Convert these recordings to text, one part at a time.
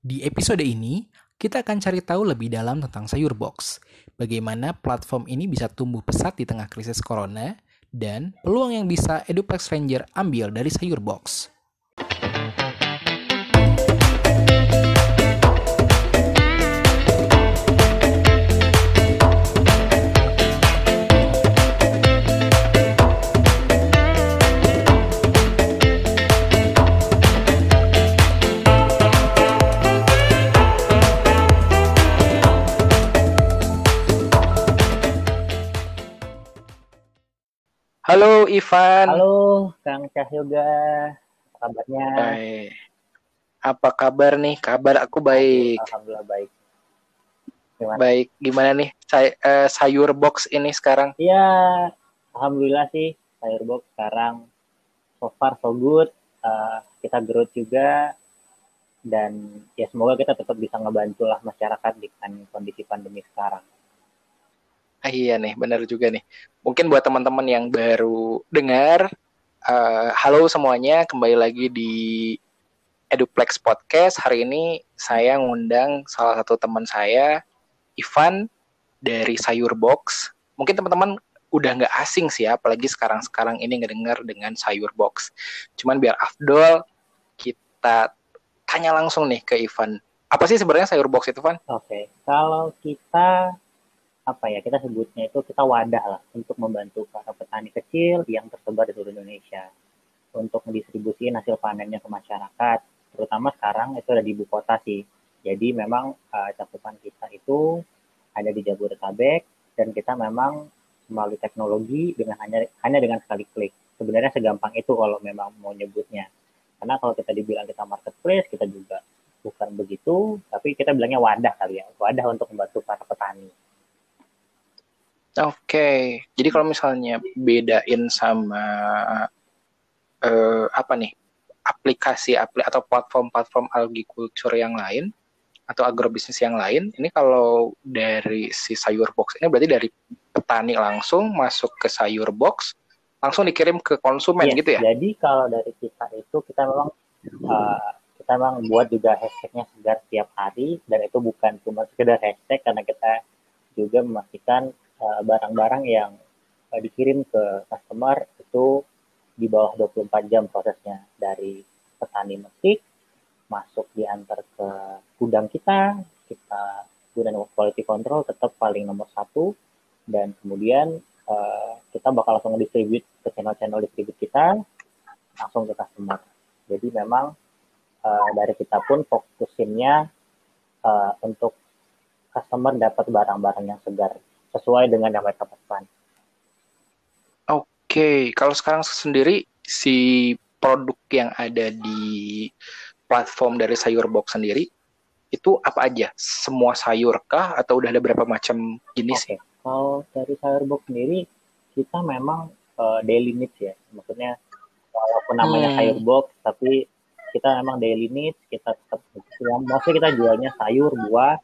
Di episode ini, kita akan cari tahu lebih dalam tentang Sayur Box. Bagaimana platform ini bisa tumbuh pesat di tengah krisis corona, dan peluang yang bisa Eduplex Ranger ambil dari Sayur Box. Halo Ivan. Halo Kang Cahyoga, apa kabarnya? Baik. Apa kabar nih? Kabar aku baik. Alhamdulillah baik. Gimana? Baik. Gimana nih say eh, sayur box ini sekarang? Iya, alhamdulillah sih sayur box sekarang so far so good. Eh, kita growth juga dan ya semoga kita tetap bisa ngebantu lah masyarakat dengan kondisi pandemi sekarang. Ah, iya nih, benar juga nih. Mungkin buat teman-teman yang baru dengar, eh, halo semuanya, kembali lagi di Eduplex Podcast. Hari ini saya ngundang salah satu teman saya, Ivan dari Sayur Box. Mungkin teman-teman udah nggak asing sih ya, apalagi sekarang-sekarang ini ngedengar dengan Sayur Box. Cuman biar Afdol, kita tanya langsung nih ke Ivan. Apa sih sebenarnya Sayur Box itu, Van? Oke, kalau kita apa ya kita sebutnya itu kita wadah lah untuk membantu para petani kecil yang tersebar di seluruh Indonesia untuk mendistribusikan hasil panennya ke masyarakat. Terutama sekarang itu ada di ibu kota sih. Jadi memang uh, cakupan kita itu ada di Jabodetabek dan kita memang melalui teknologi dengan hanya hanya dengan sekali klik. Sebenarnya segampang itu kalau memang mau nyebutnya. Karena kalau kita dibilang kita marketplace kita juga bukan begitu tapi kita bilangnya wadah kali ya. Wadah untuk membantu para petani Oke, jadi kalau misalnya bedain sama eh, apa nih aplikasi apli atau platform-platform agriculture yang lain atau agrobisnis yang lain, ini kalau dari si sayur box ini berarti dari petani langsung masuk ke sayur box langsung dikirim ke konsumen Iya, gitu ya? Jadi kalau dari kita itu kita memang uh, kita memang buat juga hashtagnya segar setiap hari dan itu bukan cuma sekedar hashtag karena kita juga memastikan uh, barang-barang yang uh, dikirim ke customer itu di bawah 24 jam prosesnya. Dari petani metik masuk diantar ke gudang kita kita gudang quality control tetap paling nomor satu. Dan kemudian uh, kita bakal langsung distribute ke channel-channel distribute kita langsung ke customer. Jadi memang uh, dari kita pun fokusinnya uh, untuk customer dapat barang-barang yang segar sesuai dengan yang mereka pesan. Oke, kalau sekarang sendiri si produk yang ada di platform dari sayur box sendiri itu apa aja? Semua sayur kah atau udah ada berapa macam jenis? Oke, kalau dari sayur box sendiri kita memang uh, daily needs ya, maksudnya walaupun namanya Hmm. sayur box tapi kita memang daily needs kita tetap yang maksudnya kita jualnya sayur buah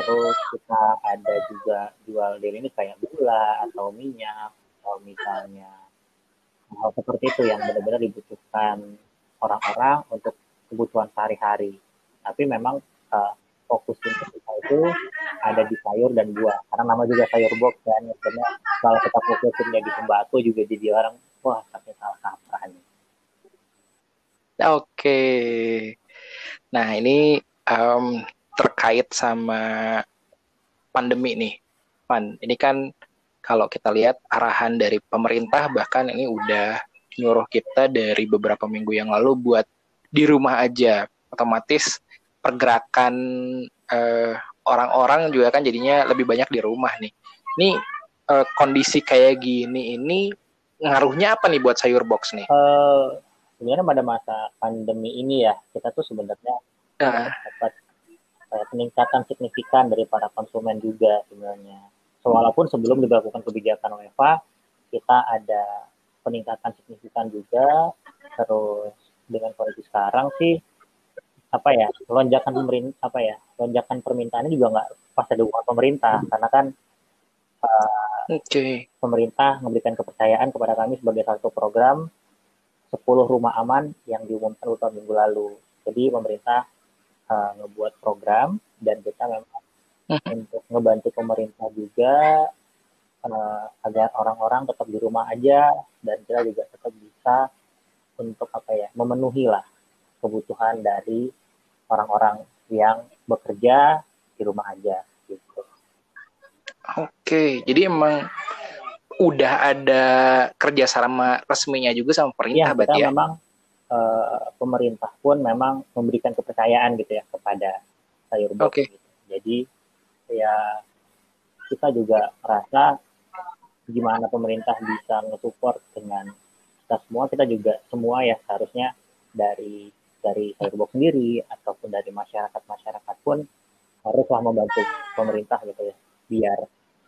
terus kita ada juga jual daily needs kayak gula atau minyak atau misalnya hal seperti itu yang benar-benar dibutuhkan orang-orang untuk kebutuhan sehari-hari. Tapi memang uh, fokusnya kita itu ada di sayur dan buah. Karena nama juga sayur box kan maksudnya kalau kita fokusinnya di sembako juga jadi orang wah tapi salah kaprah nih. Oke. Nah, ini em, terkait sama pandemi nih. Pan, ini kan kalau kita lihat arahan dari pemerintah bahkan ini udah nyuruh kita dari beberapa minggu yang lalu buat di rumah aja. Otomatis pergerakan eh, orang-orang juga kan jadinya lebih banyak di rumah nih. Ini eh, kondisi kayak gini ini ngaruhnya apa nih buat sayur box nih? Eh, sebenarnya pada masa pandemi ini ya kita tuh sebenarnya Nah, dapat eh, peningkatan signifikan dari para konsumen juga sebenarnya. So, walaupun sebelum diberlakukan kebijakan UEFA, kita ada peningkatan signifikan juga. Terus dengan kondisi sekarang sih apa ya lonjakan pemerintah apa ya lonjakan permintaannya juga nggak pas ada dukungan pemerintah karena kan eh, oke. pemerintah memberikan kepercayaan kepada kami sebagai satu program 10 rumah aman yang diumumkan tahun minggu lalu. Jadi pemerintah uh, ngebuat program dan kita memang hmm. untuk ngebantu pemerintah juga uh, agar orang-orang tetap di rumah aja dan kita juga tetap bisa untuk apa ya memenuhi lah kebutuhan dari orang-orang yang bekerja di rumah aja gitu. Oke, jadi emang udah ada kerjasama resminya juga sama pemerintah, ya, kita ya? memang uh, pemerintah pun memang memberikan kepercayaan gitu ya kepada sayur box. Okay. Gitu. Jadi ya kita juga merasa gimana pemerintah bisa nge-support dengan kita semua, kita juga semua ya seharusnya dari dari Sayurbox sendiri ataupun dari masyarakat-masyarakat pun haruslah membantu pemerintah gitu ya biar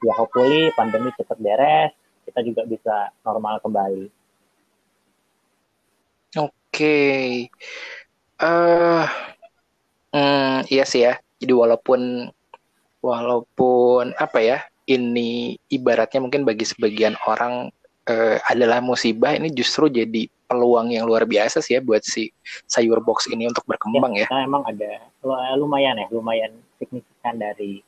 ya hopefully pandemi cepat beres kita juga bisa normal kembali. Oke, okay. uh, eh, hmm, iya sih ya. Jadi walaupun walaupun apa ya ini ibaratnya mungkin bagi sebagian orang uh, adalah musibah, ini justru jadi peluang yang luar biasa sih ya buat si sayur box ini untuk berkembang ya. ya. Emang ada lumayan ya, lumayan signifikan dari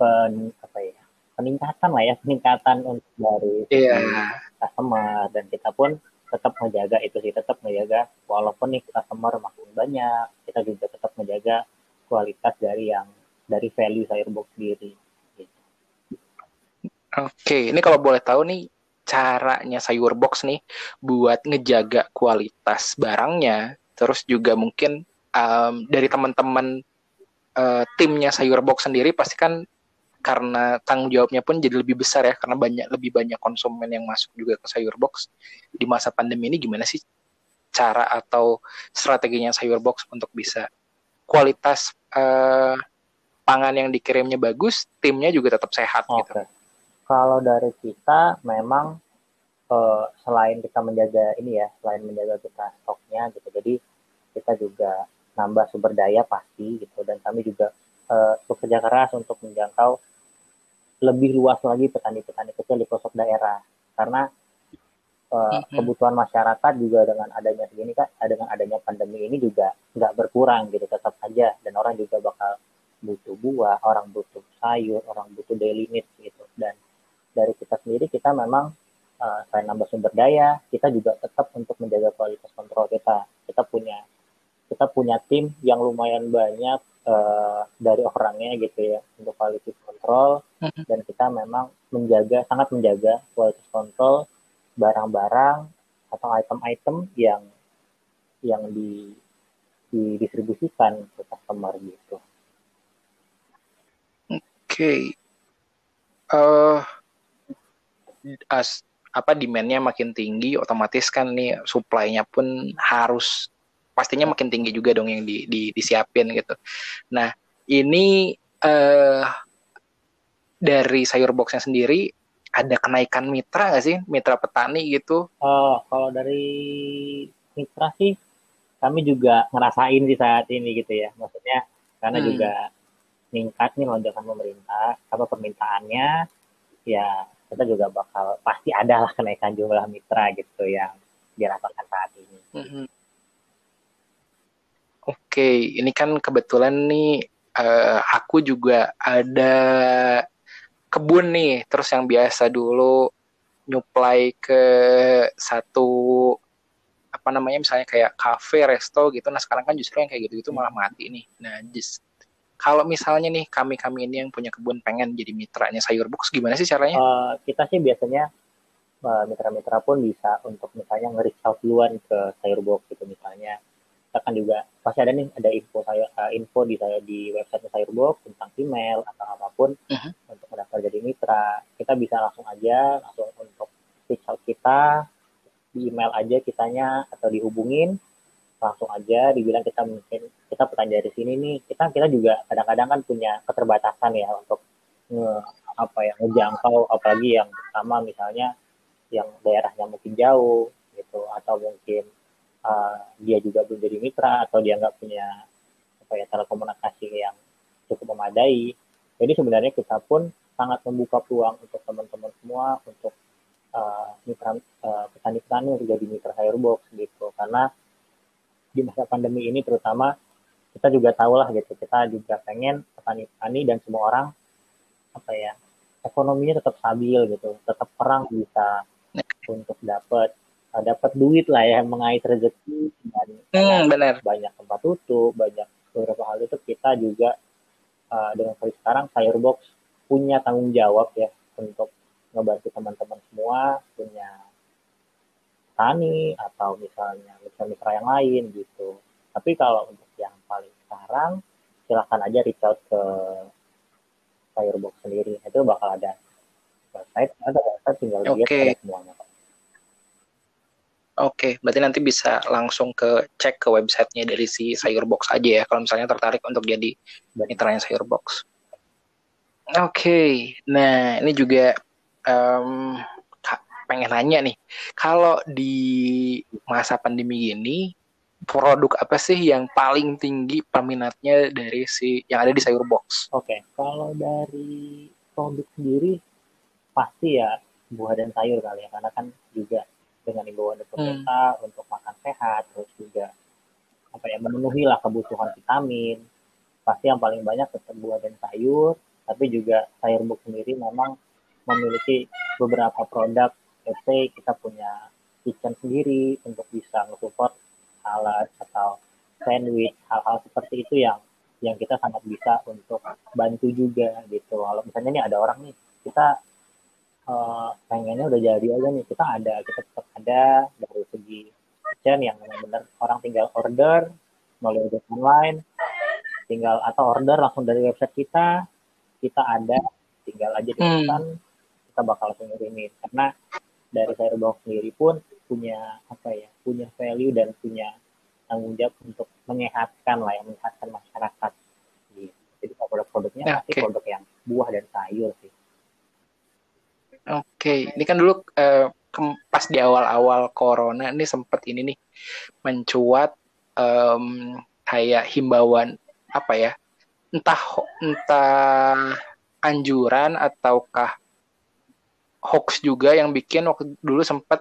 pen, apa ya peningkatan lah ya peningkatan untuk dari yeah. customer dan kita pun tetap menjaga itu sih tetap menjaga walaupun nih customer makin banyak kita juga tetap menjaga kualitas dari yang dari value Firebox sendiri. Oke, ini kalau boleh tahu nih caranya Sayurbox nih buat ngejaga kualitas barangnya, terus juga mungkin um, dari teman-teman uh, timnya Sayurbox sendiri pasti kan karena tanggung jawabnya pun jadi lebih besar ya karena banyak lebih banyak konsumen yang masuk juga ke sayur box di masa pandemi ini gimana sih cara atau strateginya sayur box untuk bisa kualitas uh, pangan yang dikirimnya bagus timnya juga tetap sehat okay. gitu. Kalau dari kita memang uh, selain kita menjaga ini ya selain menjaga kita stoknya gitu jadi kita juga nambah sumber daya pasti gitu dan kami juga uh, bekerja keras untuk menjangkau lebih luas lagi petani-petani kecil di pelosok daerah. Karena uh, kebutuhan masyarakat juga dengan adanya segini kan dengan adanya pandemi ini juga nggak berkurang gitu tetap aja. Dan orang juga bakal butuh buah orang butuh sayur orang butuh daily needs gitu. Dan dari kita sendiri kita memang uh, selain nambah sumber daya kita juga tetap untuk menjaga kualitas kontrol kita. Kita punya kita punya tim yang lumayan banyak uh, dari orangnya gitu ya untuk quality control mm-hmm. dan kita memang menjaga sangat menjaga kualitas control barang-barang atau item-item yang yang di didistribusikan ke customer gitu. Oke. Okay. Uh, eh, as apa demandnya makin tinggi, otomatis kan nih supply-nya pun harus pastinya makin tinggi juga dong yang di, di disiapin gitu. Nah ini uh, dari sayur boxnya sendiri ada kenaikan mitra nggak sih mitra petani gitu? Oh kalau dari mitra sih kami juga ngerasain di saat ini gitu ya maksudnya karena hmm. juga meningkat nih lonjakan pemerintah apa permintaannya ya kita juga bakal pasti ada lah kenaikan jumlah mitra gitu yang dirasakan saat ini. Hmm. Oke, ini kan kebetulan nih uh, aku juga ada kebun nih, terus yang biasa dulu nyuplai ke satu apa namanya misalnya kayak cafe, resto gitu. Nah sekarang kan justru yang kayak gitu itu malah mati nih. Nah just kalau misalnya nih kami kami ini yang punya kebun pengen jadi mitranya sayur box gimana sih caranya? Uh, kita sih biasanya uh, mitra-mitra pun bisa untuk misalnya nge-reach out duluan ke sayur box gitu misalnya kita kan juga. Pasti ada nih ada info saya uh, info di saya di website Sayurbox tentang email atau apa pun uh-huh. untuk mendaftar jadi mitra. Kita bisa langsung aja langsung untuk reach out kita di email aja kitanya atau dihubungin langsung aja dibilang kita mungkin kita petani dari sini nih. Kita kita juga kadang-kadang kan punya keterbatasan ya untuk nge, apa ya ngejangkau apalagi yang pertama misalnya yang daerahnya mungkin jauh gitu atau mungkin uh, dia juga belum jadi mitra atau dia nggak punya apa ya telekomunikasi yang cukup memadai. Jadi sebenarnya kita pun sangat membuka peluang untuk teman-teman semua untuk uh, mitra uh, petani-petani untuk jadi mitra Firebox gitu. Karena di masa pandemi ini terutama kita juga tahu lah gitu kita juga pengen petani-petani dan semua orang apa ya ekonominya tetap stabil gitu tetap perang bisa untuk dapat dapat duit lah ya mengait rezeki dan hmm, benar. banyak tempat tutup banyak beberapa hal itu kita juga uh, dengan kali sekarang Firebox punya tanggung jawab ya untuk ngebantu teman-teman semua punya tani atau misalnya mitra-mitra yang lain gitu tapi kalau untuk yang paling sekarang silahkan aja reach out ke Firebox sendiri itu bakal ada website ada website tinggal okay. lihat ada semuanya. Oke, berarti nanti bisa langsung ke cek ke websitenya dari si Sayurbox aja ya, kalau misalnya tertarik untuk jadi mitranya Sayurbox. Oke, okay. nah ini juga um, pengen nanya nih, kalau di masa pandemi ini produk apa sih yang paling tinggi peminatnya dari si yang ada di Sayurbox? Oke, okay. kalau dari produk sendiri pasti ya buah dan sayur kali ya, karena kan juga dengan imbauan dari pemerintah hmm. untuk makan sehat terus juga apa ya memenuhi lah kebutuhan vitamin. Pasti yang paling banyak tetap buah dan sayur tapi juga sayur buk sendiri memang memiliki beberapa produk. Let's say kita punya kitchen sendiri untuk bisa nge-support salad atau sandwich hal-hal seperti itu yang yang kita sangat bisa untuk bantu juga gitu. Kalau misalnya nih ada orang nih kita uh, pengennya udah jadi aja nih kita ada kita tetap ada dari segi kitchen yang benar-benar orang tinggal order melalui website online tinggal atau order langsung dari website kita kita ada tinggal aja dipesan hmm. kita bakal langsung ngirimin karena dari saya Firebox sendiri pun punya apa ya punya value dan punya tanggung jawab untuk menyehatkan lah yang menyehatkan masyarakat gitu. jadi produk-produknya ya, pasti okay. produk yang buah dan sayur Oke, ini kan dulu uh, pas di awal-awal corona ini sempat ini nih mencuat um, kayak himbauan apa ya? Entah entah anjuran ataukah hoax juga yang bikin waktu dulu sempat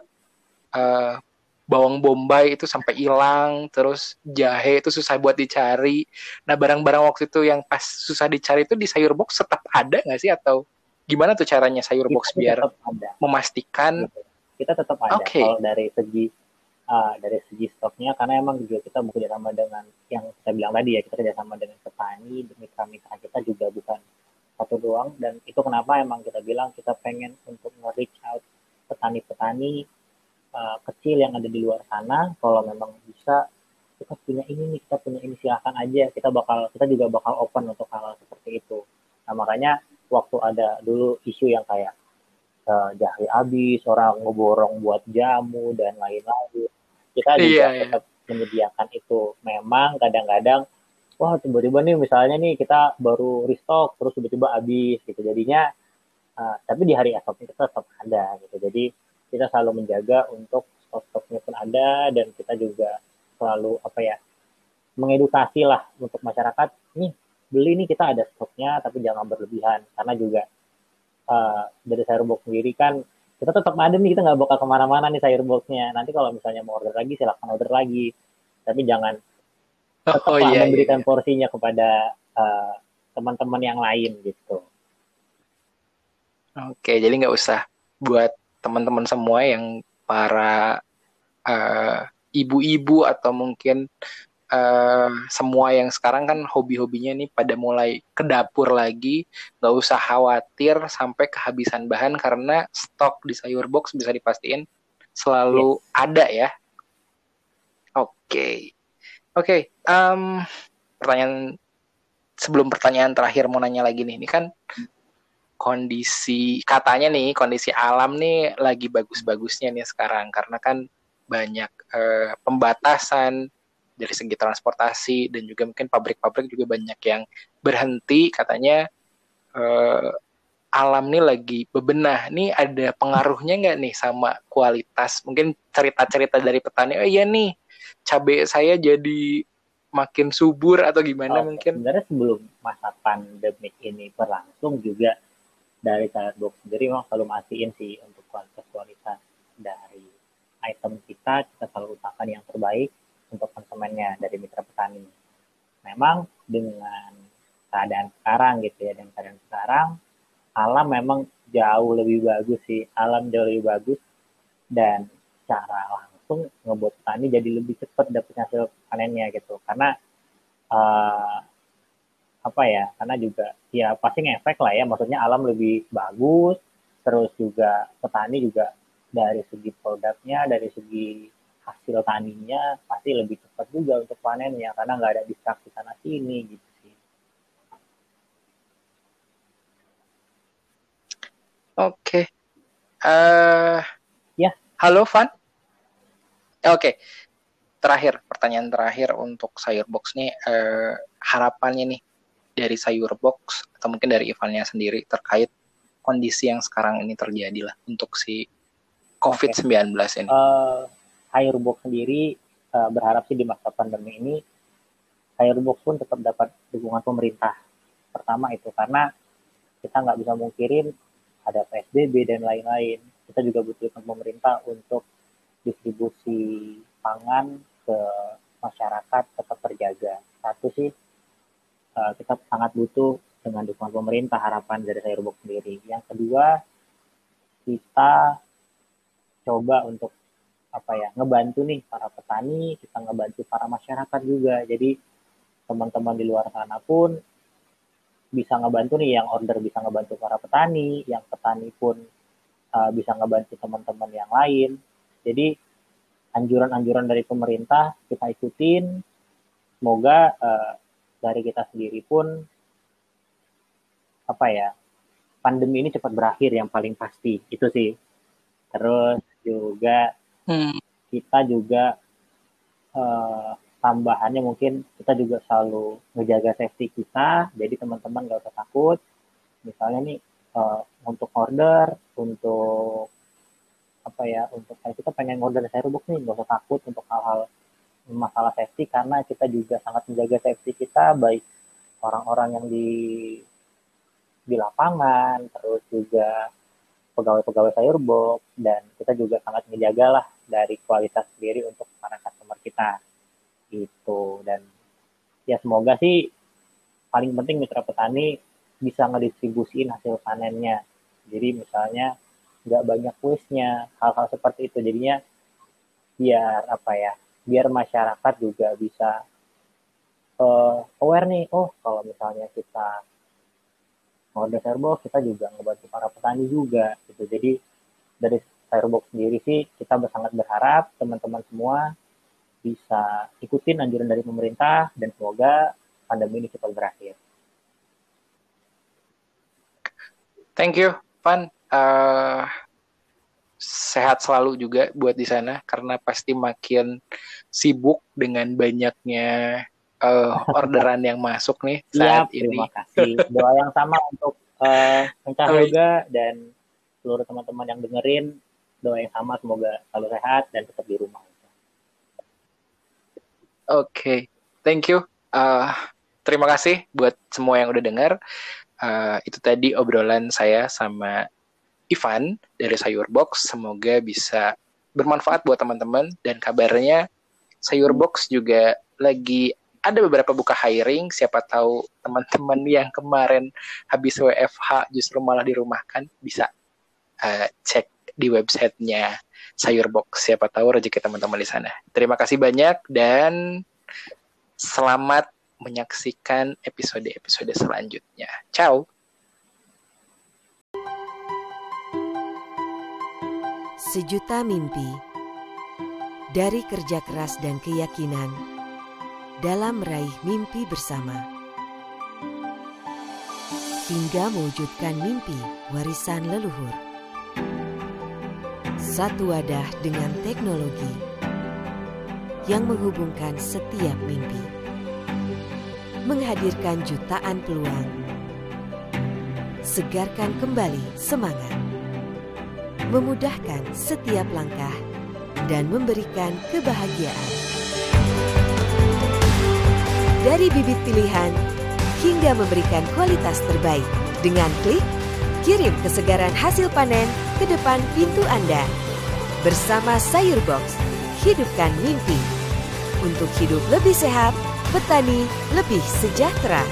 uh, bawang bombay itu sampai hilang, terus jahe itu susah buat dicari. Nah barang-barang waktu itu yang pas susah dicari itu di sayur box tetap ada nggak sih atau gimana tuh caranya sayur box biar ada. memastikan? kita tetap ada. Okay. kalau dari segi uh, dari segi stoknya karena emang juga kita bekerja sama dengan yang saya bilang tadi ya kita kerja sama dengan petani mitra-mitra kita juga bukan satu doang. Dan itu kenapa emang kita bilang kita pengen untuk nge-reach out petani-petani uh, kecil yang ada di luar sana. Kalau memang bisa kita punya ini nih kita punya ini silahkan aja. Kita bakal kita juga bakal open untuk hal, -hal seperti itu nah makanya waktu ada dulu isu yang kayak uh, jahe habis, orang ngeborong buat jamu dan lain-lain. Kita juga iya, iya. tetap iya. menyediakan itu. Memang kadang-kadang wah tiba-tiba nih misalnya nih kita baru restock terus tiba-tiba habis gitu. Jadinya uh, tapi di hari esoknya kita tetap ada gitu. Jadi kita selalu menjaga untuk stok-stoknya pun ada dan kita juga selalu apa ya mengedukasi lah untuk masyarakat nih beli nih kita ada stoknya tapi jangan berlebihan. Karena juga uh, dari box sendiri kan kita tetap ada nih kita nggak bakal ke mana-mana nih boxnya nanti kalau misalnya mau order lagi silahkan order lagi. Tapi jangan oh, tetap oh, iya, memberikan iya. porsinya kepada uh, teman-teman yang lain gitu. Oke jadi nggak usah buat teman-teman semua yang para uh, ibu-ibu atau mungkin uh, semua yang sekarang kan hobi-hobinya nih pada mulai ke dapur lagi, nggak usah khawatir sampai kehabisan bahan karena stok di sayur box bisa dipastiin selalu yes. ada ya. Oke, okay. oke. Okay, um, pertanyaan sebelum pertanyaan terakhir mau nanya lagi nih, ini kan kondisi katanya nih kondisi alam nih lagi bagus-bagusnya nih sekarang karena kan banyak uh, pembatasan dari segi transportasi dan juga mungkin pabrik-pabrik juga banyak yang berhenti. Katanya uh, alam nih lagi bebenah. Nih ada pengaruhnya nggak nih sama kualitas? Mungkin cerita-cerita dari petani oh iya nih cabai saya jadi makin subur atau gimana oh, mungkin? sebenarnya sebelum masa pandemik ini berlangsung juga dari saya sendiri memang selalu mastiin sih untuk kualitas kualitas dari item kita. Kita selalu utamakan yang terbaik untuk konsumennya dari mitra petani. memang dengan keadaan sekarang gitu ya dengan keadaan sekarang alam memang jauh lebih bagus sih alam jauh lebih bagus. Dan cara langsung ngebuat petani jadi lebih cepat dapat hasil panennya gitu. Karena uh, apa ya karena juga ya pasti ngefek lah ya. Maksudnya alam lebih bagus terus juga petani juga dari segi produknya dari segi hasil taninya pasti lebih cepat juga untuk panennya karena nggak ada distraksi sana sini gitu sih. Oke. Okay. Uh, eh, ya. Halo Van. Oke. Okay. Terakhir pertanyaan terakhir untuk sayur box nih uh, harapannya nih dari sayur box atau mungkin dari Ivannya sendiri terkait kondisi yang sekarang ini terjadi lah untuk si COVID-19 ini. Uh, Airbox sendiri uh, berharap sih di masa pandemi ini Airbox pun tetap dapat dukungan pemerintah. Pertama itu karena kita nggak bisa mungkirin ada PSBB dan lain-lain. Kita juga butuh pemerintah untuk distribusi pangan ke masyarakat tetap terjaga. Satu sih uh, kita sangat butuh dengan dukungan pemerintah harapan dari Airbox sendiri. Yang kedua kita coba untuk apa ya ngebantu nih para petani kita ngebantu para masyarakat juga. Jadi teman-teman di luar sana pun bisa ngebantu nih yang order bisa ngebantu para petani yang petani pun uh, bisa ngebantu teman-teman yang lain. Jadi anjuran-anjuran dari pemerintah kita ikutin. Semoga uh, dari kita sendiri pun apa ya pandemi ini cepat berakhir yang paling pasti. Itu sih. Terus juga hmm. kita juga uh, tambahannya mungkin kita juga selalu ngejaga safety kita jadi teman-teman gak usah takut misalnya nih uh, untuk order untuk apa ya untuk kayak kita pengen order box nih gak usah takut untuk hal-hal masalah safety karena kita juga sangat menjaga safety kita baik orang-orang yang di di lapangan terus juga pegawai-pegawai sayur box dan kita juga sangat menjaga lah dari kualitas sendiri untuk para customer kita. Gitu. Dan ya semoga sih paling penting mitra petani bisa ngedistribusiin hasil panennya. Jadi misalnya nggak banyak waste-nya hal-hal seperti itu. Jadinya biar apa ya biar masyarakat juga bisa uh, aware nih oh kalau misalnya kita Mode Firebox kita juga ngebantu para petani juga gitu. Jadi dari Firebox sendiri sih kita sangat berharap teman-teman semua bisa ikutin anjuran dari pemerintah dan semoga pandemi ini cepat berakhir. Thank you, Van. Uh, sehat selalu juga buat di sana karena pasti makin sibuk dengan banyaknya uh, orderan yang masuk nih saat Siap, ini. Terima kasih. Doa yang sama untuk uh, juga dan seluruh teman-teman yang dengerin. Doa yang sama semoga selalu sehat dan tetap di rumah. Oke, okay. thank you. Uh, terima kasih buat semua yang udah dengar. Uh, itu tadi obrolan saya sama Ivan dari Sayur Box. Semoga bisa bermanfaat buat teman-teman dan kabarnya Sayur Box juga lagi ada beberapa buka hiring, siapa tahu teman-teman yang kemarin habis WFH justru malah dirumahkan bisa uh, cek di websitenya Sayurbox. Siapa tahu rezeki teman-teman di sana. Terima kasih banyak dan selamat menyaksikan episode-episode selanjutnya. Ciao. Sejuta mimpi dari kerja keras dan keyakinan dalam meraih mimpi bersama. Hingga mewujudkan mimpi warisan leluhur. Satu wadah dengan teknologi yang menghubungkan setiap mimpi. Menghadirkan jutaan peluang. Segarkan kembali semangat. Memudahkan setiap langkah dan memberikan kebahagiaan dari bibit pilihan hingga memberikan kualitas terbaik. Dengan klik, kirim kesegaran hasil panen ke depan pintu Anda. Bersama Sayur Box, hidupkan mimpi. Untuk hidup lebih sehat, petani lebih sejahtera.